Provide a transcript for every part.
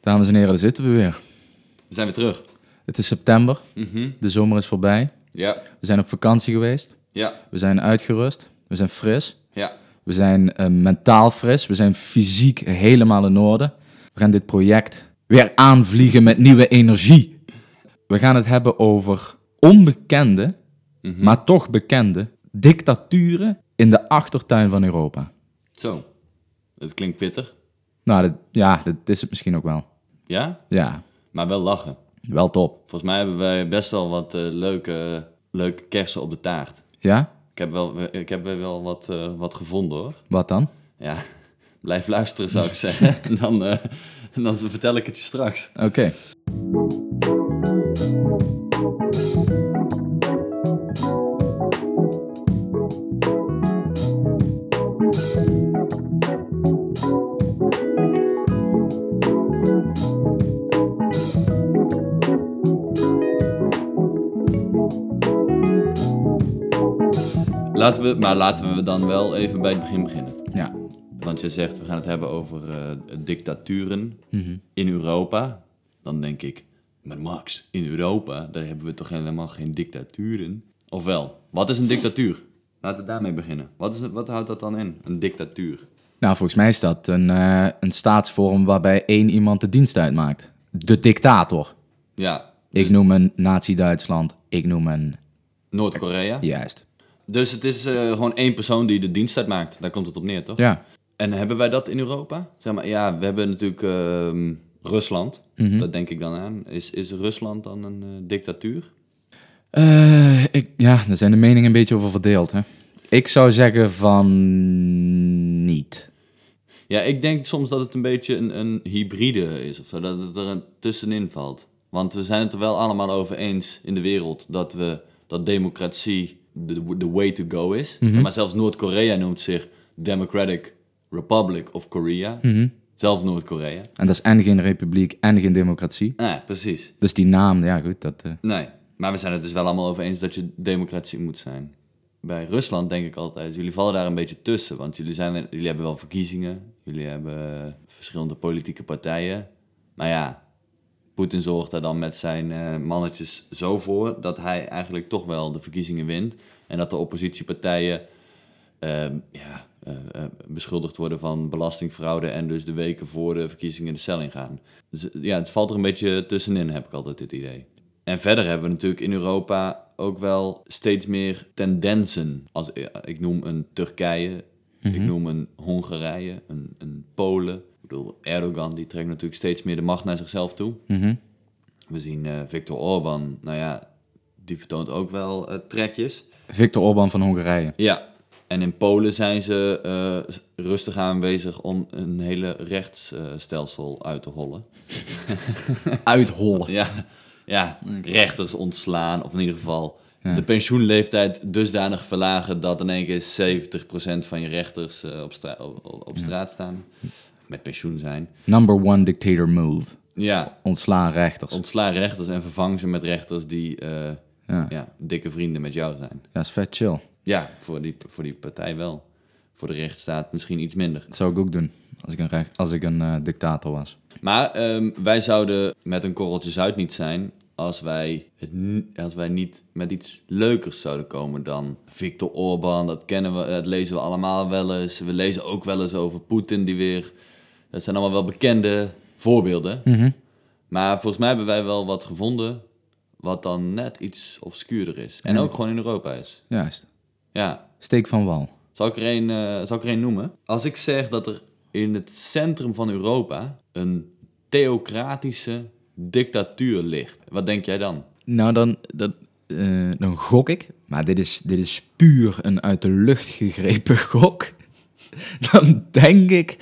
Dames en heren, daar zitten we weer. We zijn weer terug. Het is september, Mhm. de zomer is voorbij. Ja, We zijn op vakantie geweest. ja, We zijn uitgerust. We zijn fris. ja. We zijn eh, mentaal fris. We zijn fysiek helemaal in orde. We gaan dit project weer aanvliegen met nieuwe energie. We gaan het hebben over onbekende, Mhm. maar toch bekende dictaturen in de achtertuin van Europa. Zo. Het klinkt pittig. Nou, dat, ja, dat is het misschien ook wel. Ja, Ja, maar wel lachen. wel top. Volgens mij hebben wij best wel wat eh, leuke, leuke kersen op de taart. Ja? Ik heb wel, ik heb wel wat, eh, wat gevonden hoor. Wat dan? Ja, blijf luisteren zou ik zeggen. en dan, eh, dan vertel ik het je straks. Oké. Laten we, maar laten we dan wel even bij het begin beginnen. Ja. Want je zegt, we gaan het hebben over eh, dictaturen Mhm. in Europa. Dan denk ik, maar Max, in Europa, daar hebben we toch helemaal geen dictaturen? Ofwel, wat is een dictatuur? Laten we daarmee beginnen. Wat, is, wat houdt dat dan in, een dictatuur? Nou, volgens mij is dat een, eh, een staatsvorm waarbij één iemand de dienst uitmaakt. De dictator. Ja, Ik noem een Nazi-Duitsland. Ik noem een... Noord-Korea. Juist. Dus het is eh, gewoon één persoon die de dienst uitmaakt. Daar komt het op neer, toch? Ja. En hebben wij dat in Europa? Zeg maar, ja, we hebben natuurlijk ehm, Rusland. Mhm. Dat denk ik dan aan. Is, is Rusland dan een eh, dictatuur? Eh, ik, ja, daar zijn de meningen een beetje over verdeeld. Hè? Ik zou zeggen van niet. Ja, ik denk soms dat het een beetje een, een hybride is of zo. Dat het er tussenin valt. Want we zijn het er wel allemaal over eens in de wereld dat, we, dat democratie de, de way to go is. Maar zelfs Noord-Korea noemt zich Democratic Republic of Korea. Zelfs Noord-Korea. En dat is en geen republiek en geen democratie. Nee, precies. Dus die naam, ja goed, dat... eh, Nee. Maar we zijn het dus wel allemaal over eens dat je democratie moet zijn. Bij Rusland denk ik altijd, jullie vallen daar een beetje tussen. Want jullie, zijn, jullie hebben wel verkiezingen, jullie hebben verschillende politieke partijen. Maar ja, Poetin zorgt daar dan met zijn eh, mannetjes zo voor dat hij eigenlijk toch wel de verkiezingen wint. En dat de oppositiepartijen ehm, ja, eh, eh, beschuldigd worden van belastingfraude en dus de weken voor de verkiezingen de cel ingaan. Dus ja, het valt er een beetje tussenin, heb ik altijd het idee. En verder hebben we natuurlijk in Europa ook wel steeds meer tendensen. Als, ik noem een Turkije, ik noem een Hongarije, een, een Polen. Bedoel, Erdogan die trekt natuurlijk steeds meer de macht naar zichzelf toe. mhm. We zien eh Viktor Orban, nou ja, die vertoont ook wel eh, trekjes. Viktor Orban van Hongarije. Ja, en in Polen zijn ze eh, rustig aanwezig om een hele rechtsstelsel uit te hollen. Uithollen. Ja, ja rechters ontslaan, of in ieder geval de pensioenleeftijd dusdanig verlagen dat in één keer 70% van je rechters op, stra- op, op straat staan. Met pensioen zijn. Number one dictator move. Ja, Ontslaan rechters. ontslaan rechters en vervang ze met rechters die eh, Ja. ja, dikke vrienden met jou zijn. Ja, is vet chill. Ja, voor die, voor die partij wel. Voor de rechtsstaat misschien iets minder. Dat zou ik ook doen. Als ik een, recht, als ik een eh, dictator was. Maar ehm, wij zouden met een korreltje zout niet zijn als wij, het, als wij niet met iets leukers zouden komen dan Viktor Orban. Dat kennen we, dat lezen we allemaal wel eens. We lezen ook wel eens over Poetin die weer... Dat zijn allemaal wel bekende voorbeelden. Maar volgens mij hebben wij wel wat gevonden wat dan net iets obscuurder is. En ook gewoon in Europa is. Juist. Ja, Steek van wal. zal ik, er een, eh, zal ik er een noemen? Als ik zeg dat er in het centrum van Europa een theocratische dictatuur ligt, wat denk jij dan? Nou, dan, dat, eh, dan gok ik. Maar dit is, dit is puur een uit de lucht gegrepen gok. Dan denk ik...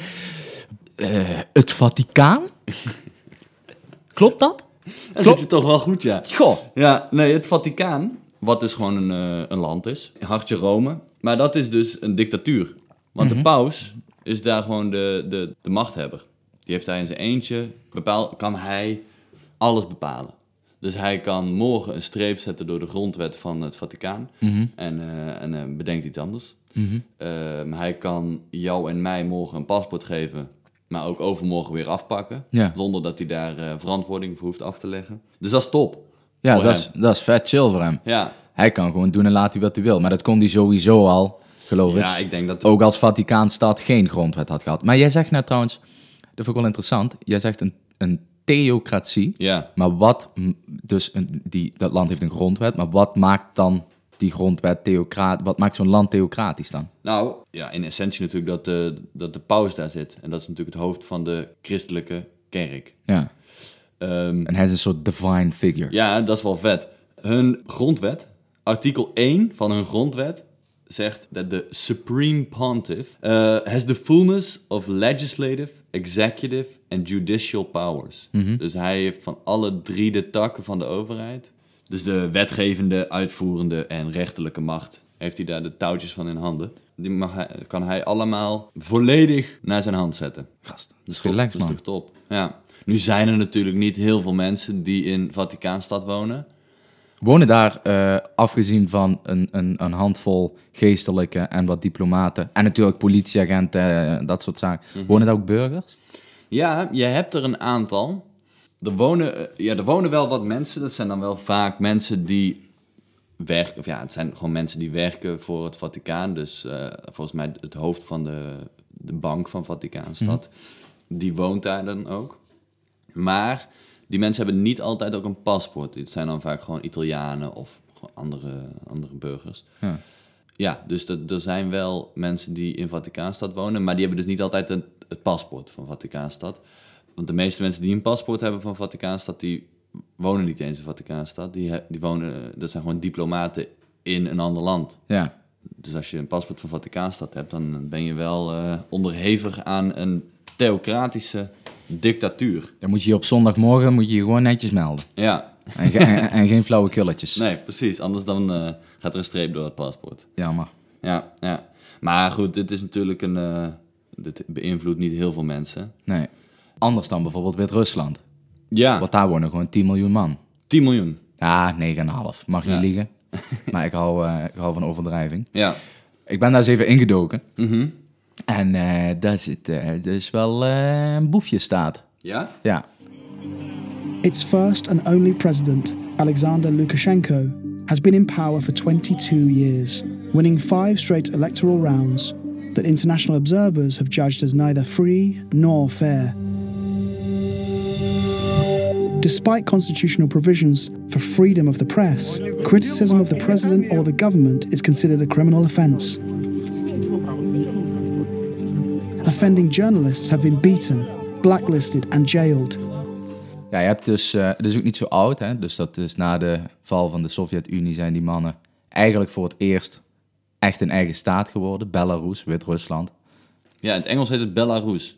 eh, het Vaticaan? Klopt dat? Dat zit je toch wel goed, ja. Goh. Ja, nee, het Vaticaan, wat dus gewoon een, eh, een land is, hartje Rome, maar dat is dus een dictatuur. Want de paus is daar gewoon de, de, de machthebber. Die heeft hij in zijn eentje, bepaal, kan hij alles bepalen. Dus hij kan morgen een streep zetten door de grondwet van het Vaticaan en, eh, en bedenkt iets anders. Ehm, hij kan jou en mij morgen een paspoort geven maar ook overmorgen weer afpakken. Ja. Zonder dat hij daar eh, verantwoording voor hoeft af te leggen. Dus dat is top. Ja, dat is, dat is vet chill voor hem. Ja. Hij kan gewoon doen en laten wat hij wil. Maar dat kon hij sowieso al, geloof ik. ja, ik denk dat... Ook als Vaticaanstad geen grondwet had gehad. Maar jij zegt net trouwens, dat vind ik wel interessant. Jij zegt een, een theocratie. Ja. Maar wat, dus een, die, dat land heeft een grondwet, maar wat maakt dan die grondwet theocraat, wat maakt zo'n land theocratisch dan? Nou, ja, in essentie natuurlijk dat de, dat de paus daar zit. En dat is natuurlijk het hoofd van de christelijke kerk. Ja. Ehm, En hij is een soort divine figure. ja, dat is wel vet. Hun grondwet, artikel 1 van hun grondwet, zegt dat de Supreme Pontiff eh, has the fullness of legislative, executive and judicial powers. Dus hij heeft van alle drie de takken van de overheid, dus de wetgevende, uitvoerende en rechterlijke macht, heeft hij daar de touwtjes van in handen. Die mag hij, kan hij allemaal volledig naar zijn hand zetten. Gast, Dat is relaxed, top, dat is man. toch top. Ja. Nu zijn er natuurlijk niet heel veel mensen die in Vaticaanstad wonen. Wonen daar, eh, afgezien van een, een, een handvol geestelijke en wat diplomaten, en natuurlijk politieagenten, eh, dat soort zaken, wonen daar ook burgers? Ja, je hebt er een aantal. Er wonen, eh, ja, er wonen wel wat mensen. Dat zijn dan wel vaak mensen die werken. Of ja, het zijn gewoon mensen die werken voor het Vaticaan. Dus eh, volgens mij het hoofd van de, de bank van Vaticaanstad. Die woont daar dan ook. Maar die mensen hebben niet altijd ook een paspoort. Het zijn dan vaak gewoon Italianen of gewoon andere, andere burgers. Ja. Ja, dus dat, er zijn wel mensen die in Vaticaanstad wonen, maar die hebben dus niet altijd een, het paspoort van Vaticaanstad. Want de meeste mensen die een paspoort hebben van Vaticaanstad, die wonen niet eens in Vaticaanstad. Die, die wonen, dat zijn gewoon diplomaten in een ander land. Ja. Dus als je een paspoort van Vaticaanstad hebt, dan ben je wel eh, onderhevig aan een theocratische dictatuur. Dan moet je je op zondagmorgen moet je je gewoon netjes melden. Ja, En, ge- en, en geen flauwe kulletjes. nee, precies. Anders dan eh, gaat er een streep door het paspoort. Jammer. Ja, ja. Maar goed, dit is natuurlijk een. eh, dit beïnvloedt niet heel veel mensen. Nee. Anders dan bijvoorbeeld Wit-Rusland. Ja, Want daar wonen gewoon 10 miljoen man. 10 miljoen. Ja, 9,5. Mag niet Ja. liegen. maar ik hou, eh, ik hou van overdrijving. Ja. Ik ben daar eens even ingedoken. Mhm. En eh daar zit eh dus wel een boefje staat. Ja? Ja. Its first and only president, Alexander Lukashenko, has been in power for 22 years, winning five straight electoral rounds that international observers have judged as neither free nor fair. Despite constitutional provisions for freedom of the press, criticism of the president or the government is considered a criminal offence. Offending journalists have been beaten, blacklisted, and jailed. Ja, je hebt dus, eh het is ook niet zo oud, hè? dus dat is na de val van de Sovjet-Unie zijn die mannen eigenlijk voor het eerst echt een eigen staat geworden. Belarus, Wit-Rusland. Ja, in het Engels heet het Belarus.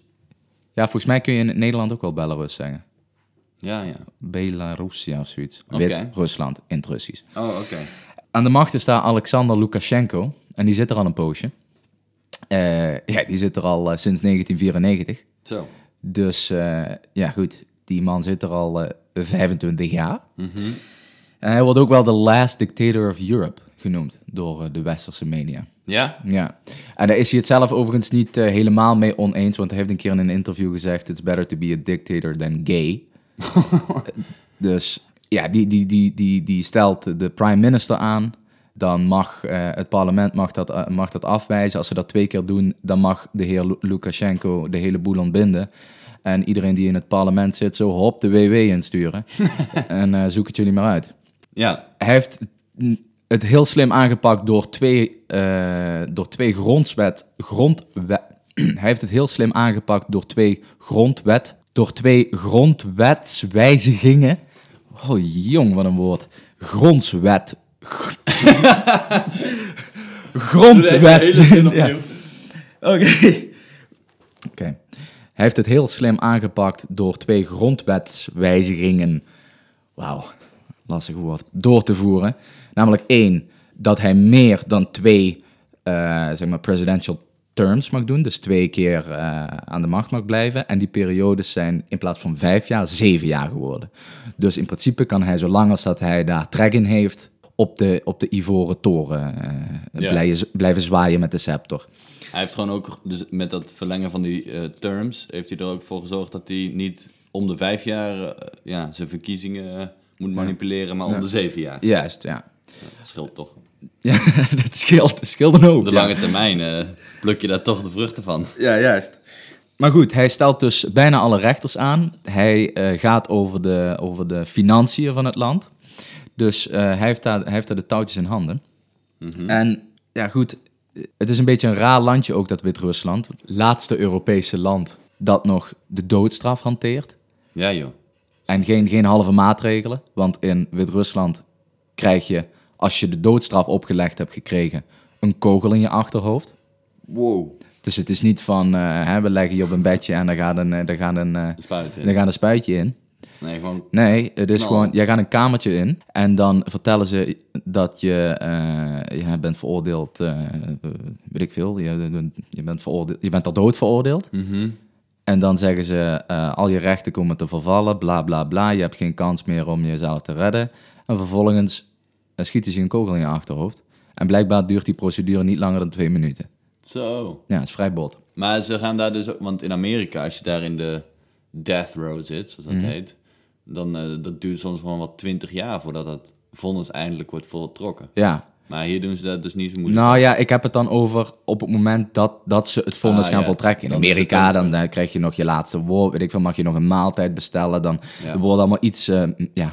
Ja, volgens mij kun je in het Nederland ook wel Belarus zeggen. Ja, ja. Belarusia of zoiets. Wit-Rusland in het Russisch. Oh, oké. Aan de macht is daar Alexander Lukashenko. En die zit er al een poosje. Eh, ja, die zit er al eh, sinds 1994. Zo. Dus eh, ja, goed. Die man zit er al eh, 25 jaar. En hij wordt ook wel de last dictator of Europe genoemd door de westerse media. Ja? Ja, en daar is hij het zelf overigens niet helemaal mee oneens, want hij heeft een keer in een interview gezegd: It's better to be a dictator than gay. dus ja, die, die, die, die, die stelt de prime minister aan. Dan mag eh, het parlement mag dat, eh, mag dat afwijzen. Als ze dat twee keer doen, dan mag de heer Lu- Lukashenko de hele boel ontbinden. En iedereen die in het parlement zit, zo hop de WW insturen. en eh, zoek het jullie maar uit Ja. hij heeft het heel slim aangepakt door twee, door twee grondwet, grondwet. hij heeft het heel slim aangepakt door twee grondwet, door twee grondwetswijzigingen. Oh jong, wat een woord. Grondswet. Grondwet. Ja. Oké. Oké. Hij heeft het heel slim aangepakt door twee grondwetswijzigingen. Wauw, lastig woord. Door te voeren. Namelijk één, dat hij meer dan twee eh, zeg maar presidential terms mag doen. Dus twee keer eh, aan de macht mag blijven. En die periodes zijn in plaats van vijf jaar, zeven jaar geworden. Dus in principe kan hij, zolang als dat hij daar trek in heeft, op de, op de ivoren toren eh, Ja. blijven, blijven zwaaien met de scepter. Hij heeft gewoon ook, dus met dat verlengen van die eh, terms, heeft hij er ook voor gezorgd dat hij niet om de vijf jaar ja, zijn verkiezingen moet manipuleren, maar om de zeven jaar. Juist, ja. Dat scheelt toch. Ja, dat scheelt, dat scheelt dan ook. Op de ja. lange termijn eh, pluk je daar toch de vruchten van. Ja, juist. Maar goed, hij stelt dus bijna alle rechters aan. Hij eh, gaat over de, over de financiën van het land. Dus eh, hij, heeft daar, hij heeft daar de touwtjes in handen. En ja, goed, het is een beetje een raar landje ook, dat Wit-Rusland. Het laatste Europese land dat nog de doodstraf hanteert. Ja joh. En geen, geen halve maatregelen. Want in Wit-Rusland krijg je, als je de doodstraf opgelegd hebt gekregen, een kogel in je achterhoofd. Wow. Dus het is niet van, eh, hè, we leggen je op een bedje en daar gaat een, eh, daar gaat een, eh, De spuit in. daar gaat een spuitje in. Nee, gewoon... Nee, het is gewoon, jij gaat een kamertje in en dan vertellen ze dat je, je bent veroordeeld, weet ik veel, je, je, bent veroordeeld, je bent ter dood veroordeeld. Mhm. En dan zeggen ze, al je rechten komen te vervallen, bla bla bla, je hebt geen kans meer om jezelf te redden. En vervolgens eh, schieten ze een kogel in je achterhoofd. En blijkbaar duurt die procedure niet langer dan twee minuten. Zo. Ja, het is vrij bot. Maar ze gaan daar dus ook... Want in Amerika, als je daar in de death row zit, zoals dat heet... Dan eh, dat duurt soms gewoon wat twintig jaar voordat dat vonnis eindelijk wordt voltrokken. Ja, Maar hier doen ze dat dus niet zo moeilijk. Nou ja, ik heb het dan over op het moment dat, dat ze het vonnis Ah, gaan ja. voltrekken. In Dan Amerika, dan eh, krijg je nog je laatste woord. Weet ik veel, mag je nog een maaltijd bestellen. Dan Ja. er wordt allemaal iets eh, ja,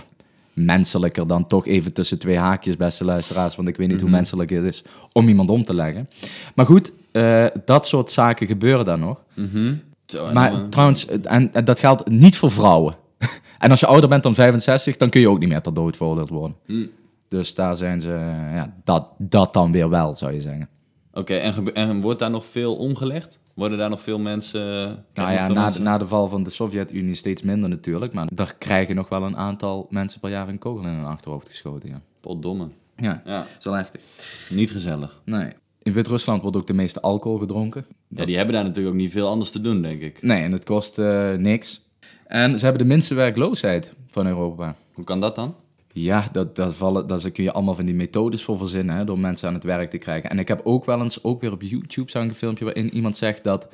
menselijker dan toch even tussen twee haakjes, beste luisteraars. Want ik weet niet Mhm. hoe menselijk het is om iemand om te leggen. Maar goed, eh, dat soort zaken gebeuren dan nog. Mhm. Zo, Maar trouwens, en, en dat geldt niet voor vrouwen. en als je ouder bent dan 65, dan kun je ook niet meer ter dood veroordeeld worden. Hm. Dus daar zijn ze, eh, ja, dat, dat dan weer wel, zou je zeggen. Oké, en, en wordt daar nog veel omgelegd? Worden daar nog veel mensen... Nou krijgen ja, na de, na de val van de Sovjet-Unie steeds minder natuurlijk. Maar daar krijgen nog wel een aantal mensen per jaar een kogel in hun achterhoofd geschoten. Ja, Potdomme. ja Ja, dat is wel heftig. niet gezellig. Nee. In Wit-Rusland wordt ook de meeste alcohol gedronken. Ja, die hebben daar natuurlijk ook niet veel anders te doen, denk ik. Nee, en het kost eh, niks. En ze hebben de minste werkloosheid van Europa. Hoe kan dat dan? Ja, dat, dat vallen, daar kun je allemaal van die methodes voor verzinnen, hè, door mensen aan het werk te krijgen. En ik heb ook wel eens, ook weer op YouTube, zag een filmpje waarin iemand zegt dat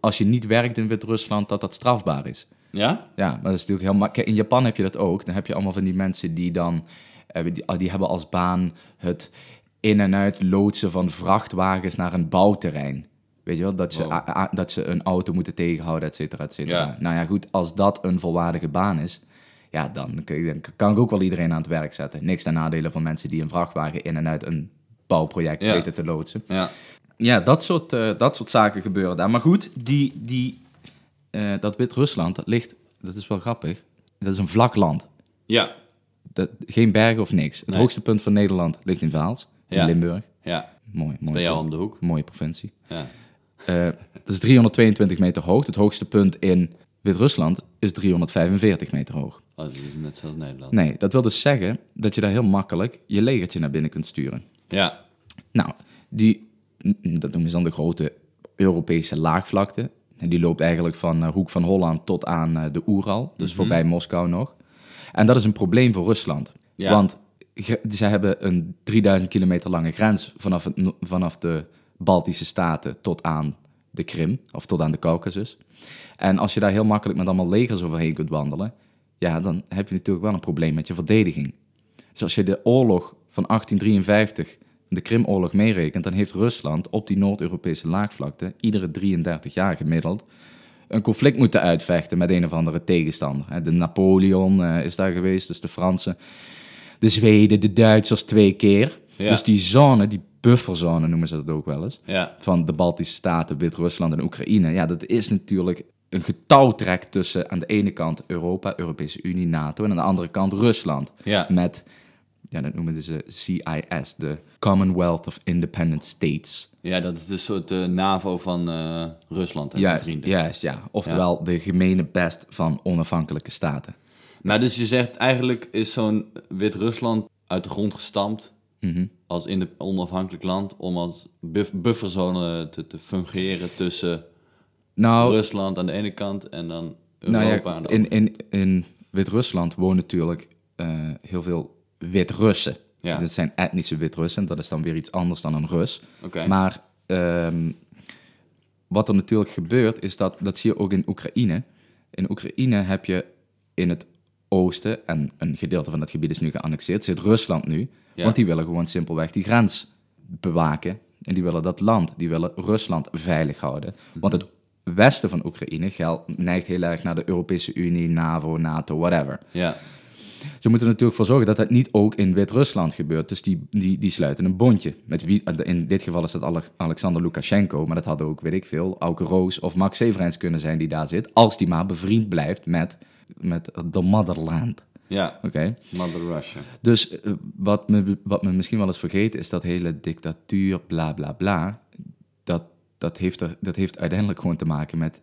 als je niet werkt in Wit-Rusland, dat dat strafbaar is. Ja? Ja, maar dat is natuurlijk heel makkelijk. In Japan heb je dat ook. Dan heb je allemaal van die mensen die dan, eh, die, die hebben als baan het in- en uit loodsen van vrachtwagens naar een bouwterrein. Weet je wel, dat ze, Wow. a- a- dat ze een auto moeten tegenhouden, et cetera, et cetera. Ja. Nou ja, goed, als dat een volwaardige baan is, ja, dan, kan ik ook wel iedereen aan het werk zetten. Niks ten nadele van mensen die een vrachtwagen in en uit een bouwproject Ja. weten te loodsen. Ja. Ja, dat soort, eh, dat soort zaken gebeuren daar. Maar goed, die, die, eh, dat Wit-Rusland, dat ligt, dat is wel grappig, dat is een vlak land. Ja. Dat, geen bergen of niks. Het Nee. hoogste punt van Nederland ligt in Vaals, in Ja. Limburg. Ja. Mooi, mooi. Bij jou om de hoek. Mooie provincie. Ja. Eh, dat is 322 meter hoog. Het hoogste punt in Wit-Rusland is 345 meter hoog. Oh, dat is net zoals Nederland. Nee, dat wil dus zeggen dat je daar heel makkelijk je legertje naar binnen kunt sturen. Ja. Nou, die, dat noemen ze dan de grote Europese laagvlakte. En die loopt eigenlijk van eh, Hoek van Holland tot aan eh, de Oeral, dus voorbij Moskou nog. En dat is een probleem voor Rusland. Ja. Want ze hebben een 3000 kilometer lange grens vanaf, het, vanaf de Baltische Staten tot aan de Krim, of tot aan de Caucasus. En als je daar heel makkelijk met allemaal legers overheen kunt wandelen, ja, dan heb je natuurlijk wel een probleem met je verdediging. Dus als je de oorlog van 1853, de Krimoorlog, meerekent, dan heeft Rusland op die Noord-Europese laagvlakte iedere 33 jaar gemiddeld een conflict moeten uitvechten met een of andere tegenstander. De Napoleon eh, is daar geweest, dus de Fransen, de Zweden, de Duitsers twee keer. Ja. Dus die zone, die bufferzone noemen ze dat ook wel eens, Ja. van de Baltische Staten, Wit-Rusland en Oekraïne. Ja, dat is natuurlijk een getouwtrek tussen aan de ene kant Europa, Europese Unie, NATO, en aan de andere kant Rusland. Ja. Met, ja, dat noemen ze CIS, de Commonwealth of Independent States. Ja, dat is de soort eh, NAVO van eh, Rusland en zijn vrienden. juist, ja. Oftewel de gemene best van onafhankelijke staten. Maar dus je zegt eigenlijk is zo'n Wit-Rusland uit de grond gestampt Mhm. Als in de onafhankelijk land om als buff- bufferzone te, te fungeren tussen Nou, Rusland aan de ene kant en dan Europa nou aan ja, de in, andere. in, in Wit-Rusland wonen natuurlijk eh, heel veel Wit-Russen. Ja. Dat zijn etnische Wit-Russen, dat is dan weer iets anders dan een Rus. Oké. Maar ehm, wat er natuurlijk gebeurt, is dat, dat zie je ook in Oekraïne. In Oekraïne heb je in het oosten, en een gedeelte van dat gebied is nu geannexeerd, zit Rusland nu. Ja. Want die willen gewoon simpelweg die grens bewaken. En die willen dat land, die willen Rusland veilig houden. Want het westen van Oekraïne geldt, neigt heel erg naar de Europese Unie, NAVO, NATO, whatever. Ja, Ze moeten er natuurlijk voor zorgen dat dat niet ook in Wit-Rusland gebeurt. Dus die, die, die sluiten een bondje. Met wie, in dit geval is dat Ale- Alexander Lukashenko, maar dat hadden ook, weet ik veel, Auke Roos of Max Severijns kunnen zijn die daar zit. Als die maar bevriend blijft met, met de motherland. ja. Oké? Mother Russia. Dus eh, wat, me, wat me misschien wel eens vergeten is dat hele dictatuur, bla bla bla. Dat, dat, heeft er, dat heeft uiteindelijk gewoon te maken met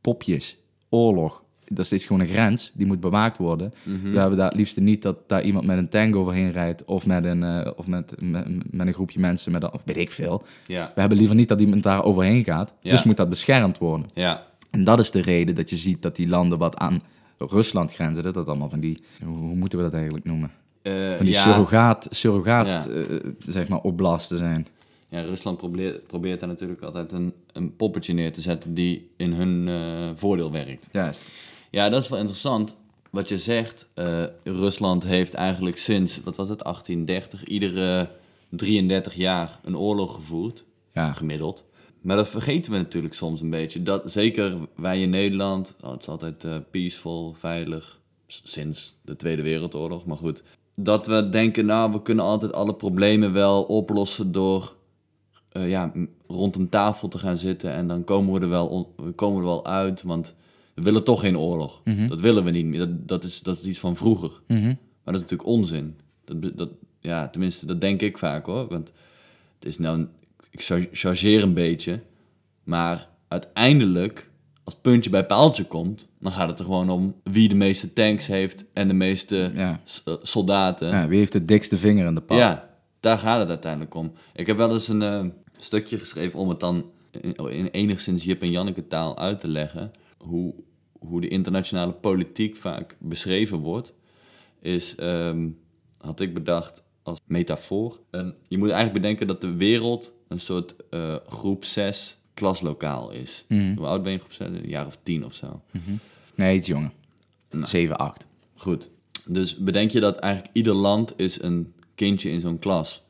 popjes, oorlog. Dat is gewoon een grens, die moet bewaakt worden. We hebben daar het liefst niet dat daar iemand met een tank overheen rijdt. Of met een, eh, of met, met, met een groepje mensen, met een, of weet ik veel. Ja, We hebben liever niet dat iemand daar overheen gaat. Ja. Dus moet dat beschermd worden. ja, En dat is de reden dat je ziet dat die landen wat aan Rusland grenzen, dat dat allemaal van die, hoe moeten we dat eigenlijk noemen? Eh, Van die ja. surrogaat, surrogaat Ja. eh, zeg maar, opblasten zijn. Ja, Rusland probeert, probeert daar natuurlijk altijd een, een poppetje neer te zetten die in hun eh, voordeel werkt. Juist. Ja, dat is wel interessant. Wat je zegt, Rusland heeft eigenlijk sinds, wat was het, 1830, iedere 33 jaar een oorlog gevoerd, Ja. gemiddeld. Maar dat vergeten we natuurlijk soms een beetje. Dat, zeker wij in Nederland, oh, het is altijd eh, peaceful, veilig, sinds de Tweede Wereldoorlog, maar goed. Dat we denken, nou, we kunnen altijd alle problemen wel oplossen door eh, ja, rond een tafel te gaan zitten en dan komen we er wel, on- we komen er wel uit, want we willen toch geen oorlog. Dat willen we niet meer. Dat, dat, is, dat is iets van vroeger. Mhm. Maar dat is natuurlijk onzin. Dat, dat, ja, tenminste, dat denk ik vaak hoor. Want het is nou, ik char- chargeer een beetje, maar uiteindelijk, als het puntje bij paaltje komt, dan gaat het er gewoon om wie de meeste tanks heeft en de meeste Ja. eh, soldaten. Ja, wie heeft de dikste vinger in de pap? Ja, daar gaat het uiteindelijk om. Ik heb wel eens een eh, stukje geschreven om het dan in, in enigszins Jip en Janneke taal uit te leggen. Hoe, hoe de internationale politiek vaak beschreven wordt, is, ehm, had ik bedacht als metafoor. En je moet eigenlijk bedenken dat de wereld een soort eh, groep 6 klaslokaal is. Hoe oud ben je groep 6? Een jaar of tien of zo. Nee, iets jonger. 7, 8. Goed. Dus bedenk je dat eigenlijk ieder land is een kindje in zo'n klas.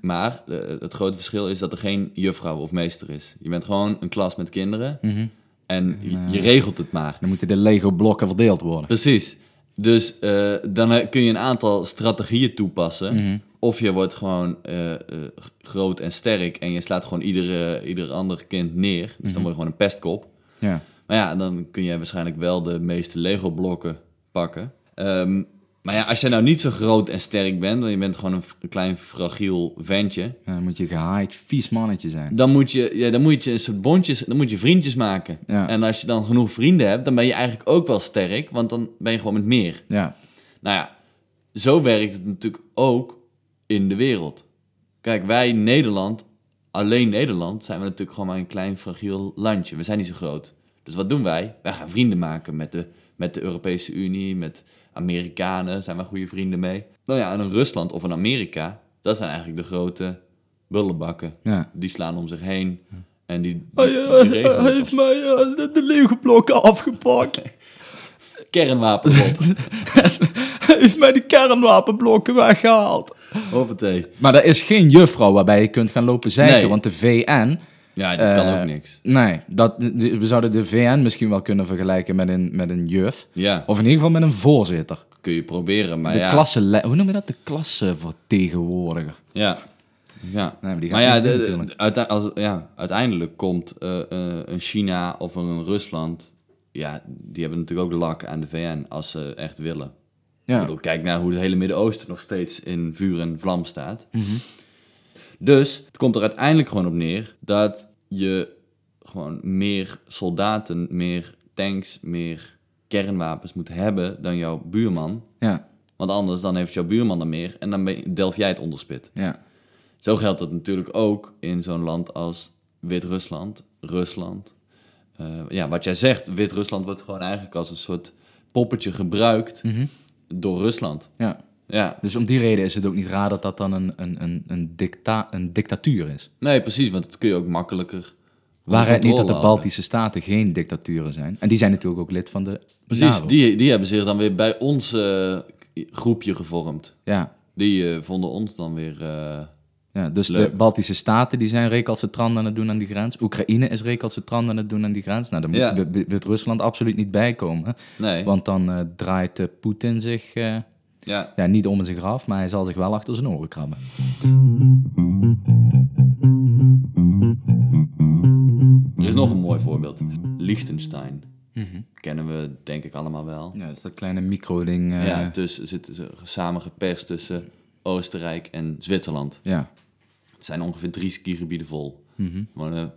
Maar eh, het grote verschil is dat er geen juffrouw of meester is. Je bent gewoon een klas met kinderen en je, je regelt het maar. Dan moeten de Lego-blokken verdeeld worden. Precies. Dus eh, dan kun je een aantal strategieën toepassen. Mhm. Of je wordt gewoon eh, eh, groot en sterk en je slaat gewoon ieder, ieder ander kind neer. Dus Mhm. dan word je gewoon een pestkop. Ja. Maar ja, dan kun je waarschijnlijk wel de meeste Lego-blokken pakken. Ehm, maar ja, als je nou niet zo groot en sterk bent, dan je bent gewoon een, klein fragiel ventje, Ja, Dan moet je gehaaid, vies mannetje zijn. dan moet je, ja, dan moet je een soort bondjes, dan moet je vriendjes maken. Ja. En als je dan genoeg vrienden hebt, dan ben je eigenlijk ook wel sterk, want dan ben je gewoon met meer. Ja. Nou ja, zo werkt het natuurlijk ook in de wereld. Kijk, wij Nederland, alleen Nederland, zijn we natuurlijk gewoon maar een klein fragiel landje. We zijn niet zo groot. Dus wat doen wij? Wij gaan vrienden maken met de, met de Europese Unie, met Amerikanen, zijn wij goede vrienden mee. Nou ja, en een Rusland of een Amerika, dat zijn eigenlijk de grote bullenbakken. Ja. Die slaan om zich heen en die, die, die regelen het. mij eh, de, de afgepakt. kernwapenbom. Hij heeft mij de kernwapenblokken weggehaald. Hoppatee. Maar er is geen juffrouw waarbij je kunt gaan lopen zeiken, Nee. want de VN... Ja, dat kan eh, ook niks. Nee, dat, de- we zouden de VN misschien wel kunnen vergelijken met een, met een juf. Ja, Of in ieder geval met een voorzitter. kun je proberen, maar de ja. klasse, hoe noem je dat? De klassevertegenwoordiger. Ja. ja. Nee, maar die gaat maar ja, de- de- uite- als, ja, uiteindelijk komt eh, eh, een China of een Rusland, ja, die hebben natuurlijk ook lak aan de VN als ze echt willen. Ik Ja. bedoel, kijk naar hoe het hele Midden-Oosten nog steeds in vuur en vlam staat. Mhm. Dus het komt er uiteindelijk gewoon op neer dat je gewoon meer soldaten, meer tanks, meer kernwapens moet hebben dan jouw buurman. Ja, Want anders dan heeft jouw buurman er meer en dan delf jij het onderspit. ja. Zo geldt dat natuurlijk ook in zo'n land als Wit-Rusland, Rusland. Eh, ja, wat jij zegt, Wit-Rusland wordt gewoon eigenlijk als een soort poppetje gebruikt Mhm. Door Rusland. ja. Ja, Dus om die reden is het ook niet raar dat dat dan een, een, een, een, dicta, een dictatuur is. nee, precies, want dat kun je ook makkelijker Waar het niet dat de. Baltische Staten geen dictaturen zijn. En die zijn natuurlijk ook lid van de Precies, NAVO. die, die hebben zich dan weer bij ons eh, groepje gevormd. Ja, Die eh, vonden ons dan weer... eh, ja, dus Leuk. de Baltische Staten die zijn recalcitrant aan het doen aan die grens. Oekraïne is recalcitrant aan het doen aan die grens. Nou, daar moet Ja. wil Rusland absoluut niet bij komen. nee, Want dan eh, draait eh, Poetin zich eh, ja. ja, niet om in zijn graf, maar hij zal zich wel achter zijn oren krabben. Er is nog een mooi voorbeeld. Liechtenstein. Kennen we denk ik allemaal wel. Ja, dat is dat kleine micro-ding. ja, tussen zitten ze samen geperst tussen Oostenrijk en Zwitserland. ja. Zijn ongeveer drie skigebieden vol. Mhm. Er wonen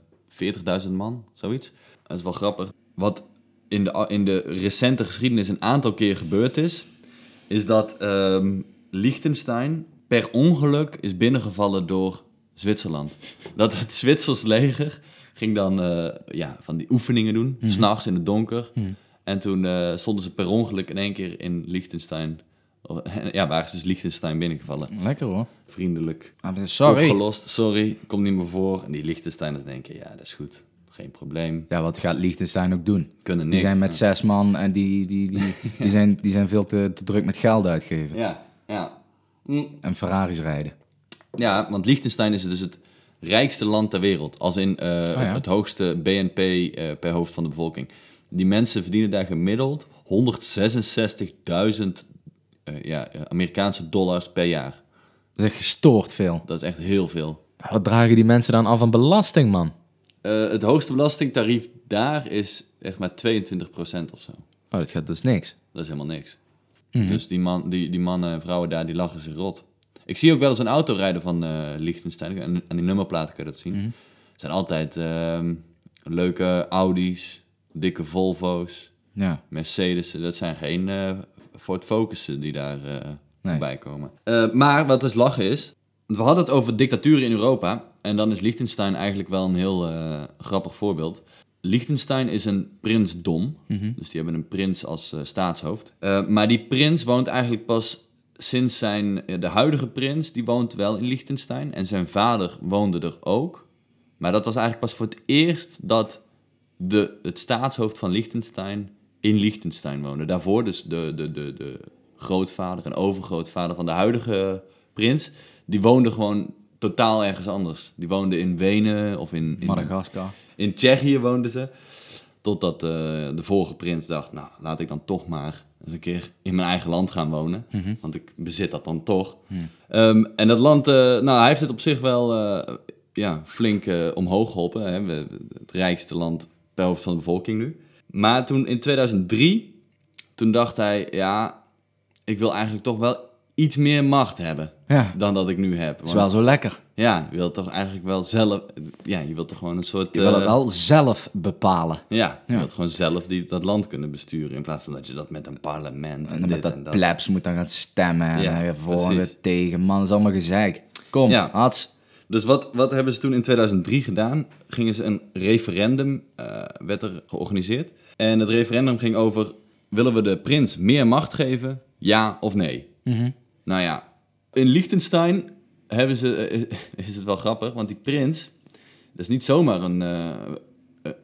40.000 man, zoiets. Dat is wel grappig. Wat in de, in de recente geschiedenis een aantal keer gebeurd is, is dat ehm Liechtenstein per ongeluk is binnengevallen door Zwitserland. Dat het Zwitsers leger ging dan eh, ja, van die oefeningen doen, s s'nachts in het donker. En toen eh, stonden ze per ongeluk in één keer in Liechtenstein. Ja, waren ze dus Liechtenstein binnengevallen. Lekker hoor. Vriendelijk Ah, sorry. opgelost. Sorry, komt niet meer voor. En die Liechtensteiners denken, ja, dat is goed. Geen probleem. Ja, wat gaat Liechtenstein ook doen? Kunnen Die niks. zijn met zes man en die, die, die, die, zijn, die zijn veel te, te druk met geld uitgeven. Ja, ja. Mm. En Ferraris rijden. Ja, want Liechtenstein is dus het rijkste land ter wereld. Als in eh, ja. het hoogste BNP eh, per hoofd van de bevolking. Die mensen verdienen daar gemiddeld 166.000 eh, ja, Amerikaanse dollars per jaar. Dat is echt gestoord veel. Dat is echt heel veel. Maar Wat dragen die mensen dan af aan belasting, man? Eh, het hoogste belastingtarief daar is echt maar 22% of zo. Oh, dat gaat dus niks. Dat is helemaal niks. Dus die, man, die, die mannen en vrouwen daar, die lachen zich rot. Ik zie ook wel eens een auto rijden van eh Liechtenstein. En aan die nummerplaten kun je dat zien. Het zijn altijd ehm, leuke Audi's, dikke Volvo's, Ja. Mercedes. Dat zijn geen eh Ford Focussen die daar eh Nee. voorbij komen. Eh, maar wat dus lachen is... We hadden het over dictaturen in Europa. En dan is Liechtenstein eigenlijk wel een heel eh, grappig voorbeeld. Liechtenstein is een prinsdom. Dus die hebben een prins als staatshoofd. Maar die prins woont eigenlijk pas sinds zijn... de huidige prins, die woont wel in Liechtenstein. En zijn vader woonde er ook. Maar dat was eigenlijk pas voor het eerst dat de, het staatshoofd van Liechtenstein in Liechtenstein woonde. Daarvoor dus de, de, de, de grootvader en overgrootvader van de huidige prins... die woonde gewoon totaal ergens anders. Die woonde in Wenen of in... in Madagaskar. in Tsjechië woonden ze. Totdat eh, de vorige prins dacht, nou, laat ik dan toch maar eens een keer in mijn eigen land gaan wonen. Want ik bezit dat dan toch. Ehm, en dat land, eh, nou, hij heeft het op zich wel eh, ja, flink omhoog geholpen. Hè. We, het rijkste land per hoofd van de bevolking nu. Maar toen in 2003, toen dacht hij, ja, ik wil eigenlijk toch wel iets meer macht hebben Ja, dan dat ik nu heb. is wel zo lekker. Ja, je wilt toch eigenlijk wel zelf... Ja, je wilt toch gewoon een soort... Je wil het eh, wel zelf bepalen. Ja, je Ja. wilt gewoon zelf die, dat land kunnen besturen... in plaats van dat je dat met een parlement... En met dit dat en plebs moet dan gaan stemmen. En Ja, voor en weer tegen. Man, dat is allemaal gezeik. Kom, Ja. hats. Dus wat, wat hebben ze toen in 2003 gedaan? Gingen ze een referendum, eh, werd er georganiseerd. En het referendum ging over... willen we de prins meer macht geven? Ja of nee? Nou ja, in Liechtenstein hebben ze, eh, is, is het wel grappig, want die prins, dat is niet zomaar een, eh,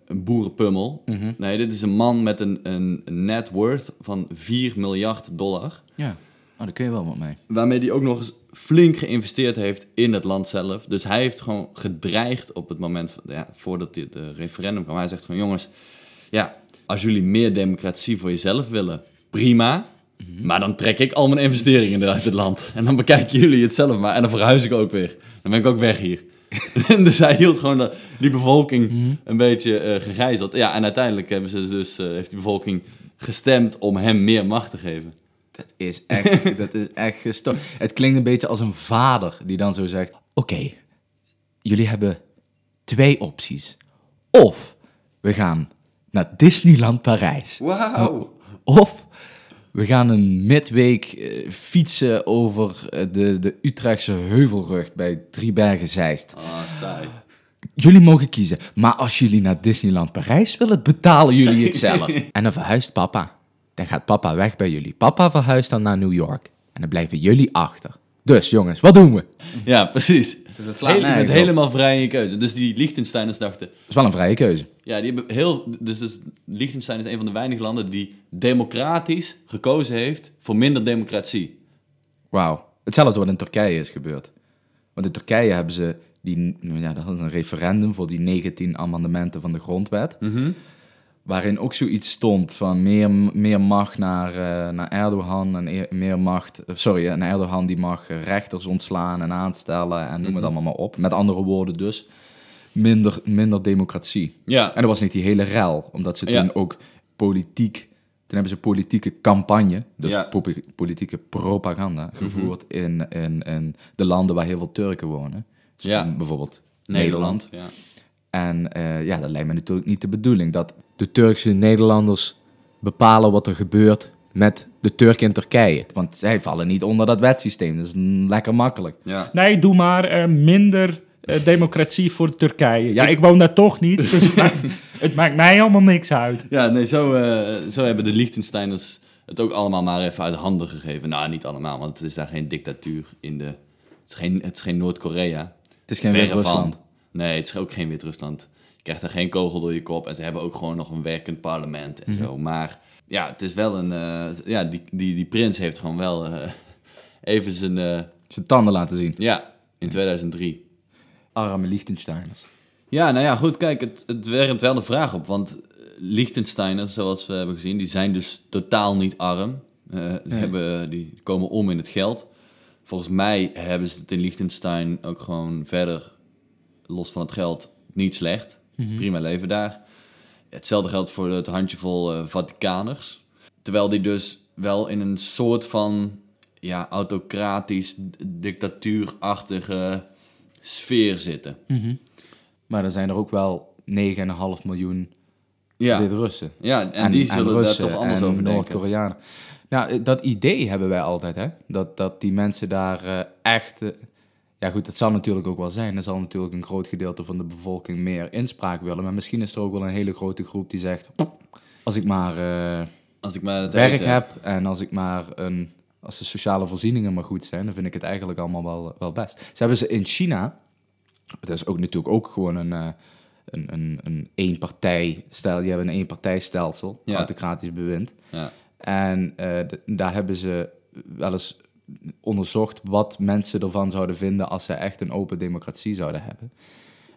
een boerenpummel. Nee, dit is een man met een, een net worth van 4 miljard dollar. Ja, oh, daar kun je wel wat mee. Waarmee hij ook nog eens flink geïnvesteerd heeft in het land zelf. Dus hij heeft gewoon gedreigd op het moment, van, ja, voordat dit eh, referendum kwam. Hij zegt gewoon, jongens, ja, als jullie meer democratie voor jezelf willen, prima. Maar dan trek ik al mijn investeringen eruit het land. En dan bekijken jullie het zelf maar. En dan verhuis ik ook weer. Dan ben ik ook weg hier. dus hij hield gewoon de, die bevolking een beetje eh, gegijzeld. Ja, en uiteindelijk hebben ze dus, eh, heeft die bevolking gestemd om hem meer macht te geven. Dat is echt, dat is echt gestoord. Het klinkt een beetje als een vader die dan zo zegt... Oké, jullie hebben twee opties. Of we gaan naar Disneyland Parijs. Wauw! Of we gaan een midweek eh, fietsen over eh, de, de Utrechtse heuvelrug bij Driebergen Zeist. Ah, saai. Jullie mogen kiezen. Maar als jullie naar Disneyland Parijs willen, betalen jullie het zelf. en dan verhuist papa. Dan gaat papa weg bij jullie. Papa verhuist dan naar New York. En dan blijven jullie achter. Dus jongens, wat doen we? Ja, precies. Dus het Hele- je bent helemaal vrij in je keuze. Dus die Liechtensteiners dachten... Dat is wel een vrije keuze. Ja, die hebben heel... Dus, dus Liechtenstein is een van de weinige landen die democratisch gekozen heeft voor minder democratie. Wauw. Hetzelfde wat in Turkije is gebeurd. Want in Turkije hebben ze die, ja, dat is een referendum voor die 19 amendementen van de grondwet. Waarin ook zoiets stond van meer, meer macht naar, eh, naar Erdogan en e- meer macht. eh, Sorry, en Erdogan die mag eh, rechters ontslaan en aanstellen en noem het allemaal maar op. Met andere woorden dus, minder, minder democratie. Ja. En dat was niet die hele rel, omdat ze Ja. toen ook politiek, toen hebben ze politieke campagne, dus Ja. Mhm. politieke propaganda, gevoerd in, in, in de landen waar heel veel Turken wonen. Dus Ja. Bijvoorbeeld Nederland. Ja. En eh, ja, dat lijkt me natuurlijk niet de bedoeling, dat de Turkse Nederlanders bepalen wat er gebeurt met de Turken in Turkije. Want zij vallen niet onder dat wetsysteem, dat is lekker makkelijk. ja. Nee, doe maar eh, minder eh, democratie voor Turkije. Ja, ik woon daar toch niet, dus het maakt, het maakt mij allemaal niks uit. Ja, nee, zo, eh, zo hebben de Liechtensteiners het ook allemaal maar even uit handen gegeven. Nou, niet allemaal, want het is daar geen dictatuur in de... Het is geen, het is geen Noord-Korea. Het is geen Wit-Rusland. Nee, het is ook geen Wit-Rusland. Krijgt er geen kogel door je kop en ze hebben ook gewoon nog een werkend parlement en zo. Maar ja, het is wel een... eh, ja, die, die, die prins heeft gewoon wel eh, even zijn... eh, Zijn tanden laten zien. ja, in 2003. Arme Liechtensteiners. Ja, nou ja, goed, kijk, het, het werpt wel de vraag op. Want Liechtensteiners, zoals we hebben gezien, die zijn dus totaal niet arm. Eh, die, hebben, die komen om in het geld. Volgens mij hebben ze het in Liechtenstein ook gewoon verder, los van het geld, niet slecht. Prima leven daar. Hetzelfde geldt voor het handjevol eh Vatikaners. Terwijl die dus wel in een soort van ja, autocratisch, dictatuurachtige sfeer zitten. Maar er zijn er ook wel 9,5 miljoen Ja. Wit-Russen. Ja, en, die zullen daar toch anders en over denken. Noord-Koreanen. Nou, eh, dat idee hebben wij altijd, hè? Dat, dat die mensen daar eh, echt... ja goed, dat zal natuurlijk ook wel zijn. Er zal natuurlijk een groot gedeelte van de bevolking meer inspraak willen. Maar misschien is er ook wel een hele grote groep die zegt... Als ik maar eh, Als ik maar het werk eten- heb en als ik maar een... Als de sociale voorzieningen maar goed zijn, dan vind ik het eigenlijk allemaal wel, wel best. Ze hebben ze in China... Dat is ook natuurlijk ook gewoon een... eh, een, een, een eenpartijstelsel. Die hebben een eenpartijstelsel, Ja. autocratisch bewind. Ja. En eh, daar hebben ze wel eens onderzocht wat mensen ervan zouden vinden als ze echt een open democratie zouden hebben.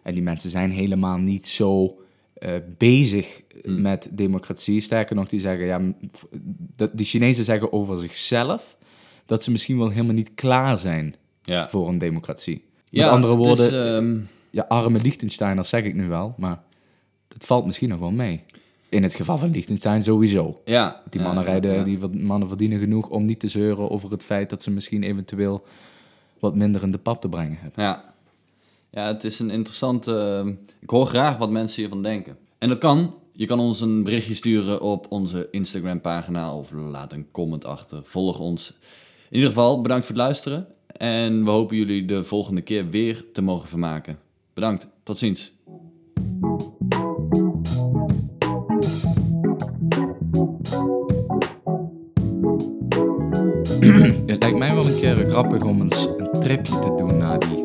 En die mensen zijn helemaal niet zo eh, bezig met democratie. Sterker nog, die zeggen, ja, dat, die Chinezen zeggen over zichzelf dat ze misschien wel helemaal niet klaar zijn Ja. voor een democratie. Met Ja, andere het woorden, is, ehm, ja, arme Liechtensteiners zeg ik nu wel, maar dat valt misschien nog wel mee. In het geval van Liechtenstein sowieso. ja. Die ja, mannen, rijden, ja. die mannen verdienen genoeg om niet te zeuren over het feit dat ze misschien eventueel wat minder in de pap te brengen hebben. Ja. ja, het is een interessante... ehm, ik hoor graag wat mensen hiervan denken. En dat kan. Je kan ons een berichtje sturen op onze Instagram-pagina of laat een comment achter. Volg ons. In ieder geval, bedankt voor het luisteren. En we hopen jullie de volgende keer weer te mogen vermaken. Bedankt. Tot ziens. Het lijkt mij wel een keer grappig om eens een tripje te doen naar die,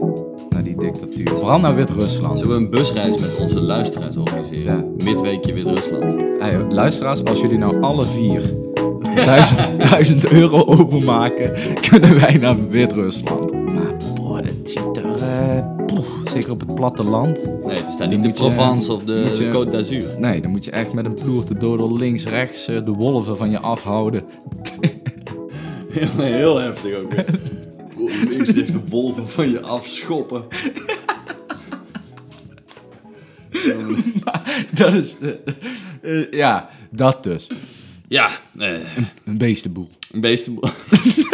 naar die dictatuur. Vooral naar Wit-Rusland. Zullen we een busreis met onze luisteraars organiseren? Midweekje Wit-Rusland. Hey, luisteraars, als jullie nou alle vier duizend, duizend euro overmaken, kunnen wij naar Wit-Rusland. Maar boah, dat ziet er... eh, poeh, zeker op het platteland. Nee, het Dan niet de je- Provence of de, moet je- de Côte d'Azur. Nee, dan moet je echt met een ploer te dodel links, rechts eh, de wolven van je afhouden. Heel, heel heftig ook. Links echt de wolven van je afschoppen. dat is... eh, eh, ja, dat dus. Ja, eh, Een beestenboel. een beestenboel.